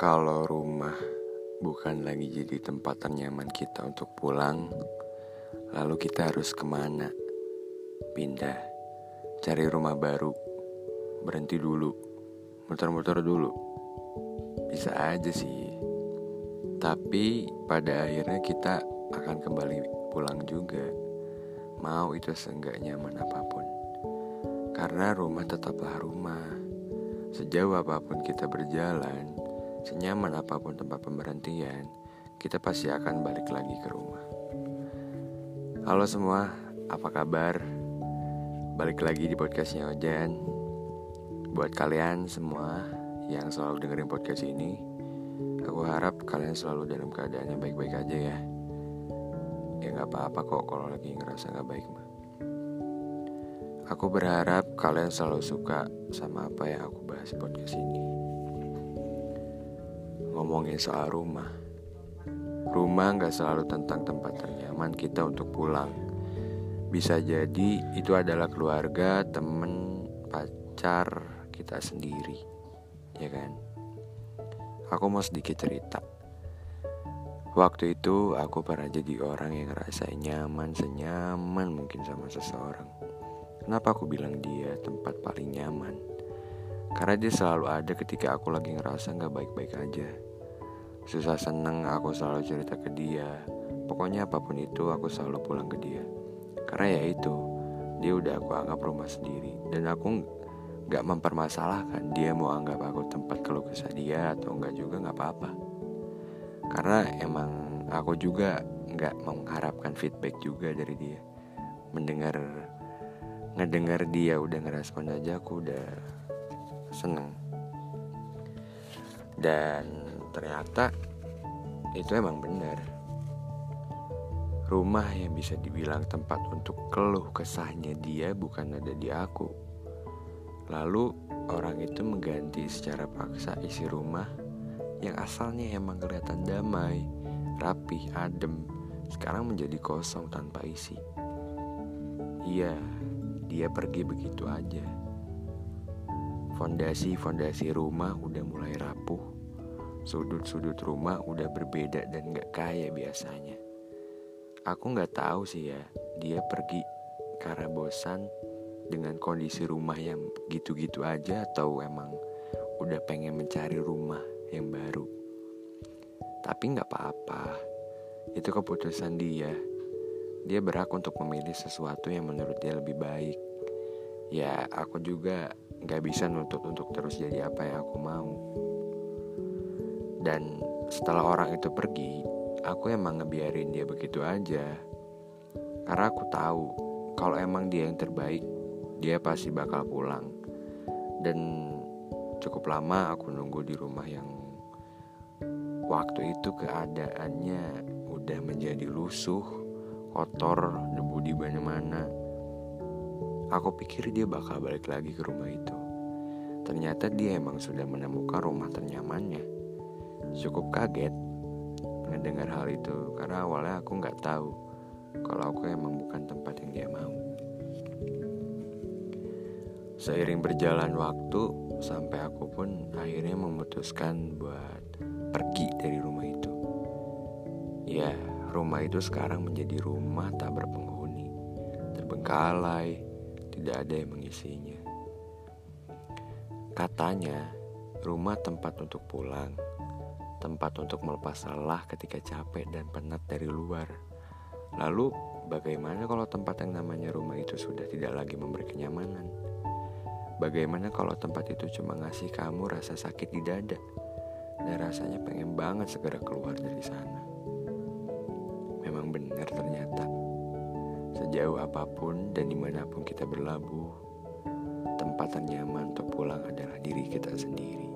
Kalau rumah bukan lagi jadi tempat ternyaman kita untuk pulang, lalu kita harus ke mana? Pindah, cari rumah baru, berhenti dulu, muter-muter dulu. Bisa aja sih, tapi pada akhirnya kita akan kembali pulang juga. Mau itu seenggak nyaman apa pun, karena rumah tetaplah rumah. Sejauh apa pun kita berjalan, Senyaman apa pun tempat pemberhentian, kita pasti akan balik lagi ke rumah. Halo semua, apa kabar? Balik lagi di podcastnya Ojan. Buat kalian semua yang selalu dengerin podcast ini, aku harap kalian selalu dalam keadaan yang baik-baik aja ya. Ya nggak apa-apa kok kalau lagi ngerasa nggak baik mah. Aku berharap kalian selalu suka sama apa yang aku bahas di podcast ini ngomongin soal rumah. Rumah nggak selalu tentang tempat ternyaman kita untuk pulang. Bisa jadi itu adalah keluarga, temen, pacar kita sendiri, ya kan? Aku mau sedikit cerita. Waktu itu aku pernah jadi orang yang ngerasa nyaman, senyaman mungkin sama seseorang. Kenapa aku bilang dia tempat paling nyaman? Karena dia selalu ada ketika aku lagi ngerasa nggak baik-baik aja. Susah seneng aku selalu cerita ke dia. Pokoknya apa pun itu aku selalu pulang ke dia. Karena ya itu Dia udah aku anggap rumah sendiri. Dan aku gak mempermasalahkan Dia mau anggap aku tempat keluh kesah dia Atau enggak juga gak apa-apa. Karena emang aku juga gak mengharapkan feedback juga dari dia. Mendengar Ngedengar dia udah ngerespon aja aku udah seneng. Dan ternyata itu emang benar. Rumah yang bisa dibilang tempat untuk keluh kesahnya dia bukan ada di aku. Lalu orang itu mengganti secara paksa isi rumah yang asalnya emang kelihatan damai, rapi, adem, sekarang menjadi kosong tanpa isi. Iya, dia pergi begitu aja. Fondasi-fondasi rumah udah mulai rapuh Sudut-sudut rumah udah berbeda dan gak kaya biasanya. Aku gak tahu sih ya, dia pergi karena bosan dengan kondisi rumah yang gitu-gitu aja atau emang udah pengen mencari rumah yang baru. Tapi gak apa-apa, itu keputusan dia. Dia berhak untuk memilih sesuatu yang menurut dia lebih baik. Ya, aku juga gak bisa nuntut untuk terus jadi apa yang aku mau. Dan setelah orang itu pergi, aku emang ngebiarin dia begitu aja. Karena aku tahu kalau emang dia yang terbaik, dia pasti bakal pulang. Dan cukup lama aku nunggu di rumah yang waktu itu keadaannya udah menjadi lusuh, kotor, debu di mana-mana. Aku pikir dia bakal balik lagi ke rumah itu. Ternyata dia emang sudah menemukan rumah ternyamannya cukup kaget mendengar hal itu karena awalnya aku nggak tahu kalau aku emang bukan tempat yang dia mau. Seiring berjalan waktu sampai aku pun akhirnya memutuskan buat pergi dari rumah itu. Ya, rumah itu sekarang menjadi rumah tak berpenghuni, terbengkalai, tidak ada yang mengisinya. Katanya, rumah tempat untuk pulang tempat untuk melepas lelah ketika capek dan penat dari luar. Lalu, bagaimana kalau tempat yang namanya rumah itu sudah tidak lagi memberi kenyamanan? Bagaimana kalau tempat itu cuma ngasih kamu rasa sakit di dada dan rasanya pengen banget segera keluar dari sana? Memang benar ternyata, sejauh apa pun dan di mana pun kita berlabuh, tempat ternyaman untuk pulang adalah diri kita sendiri.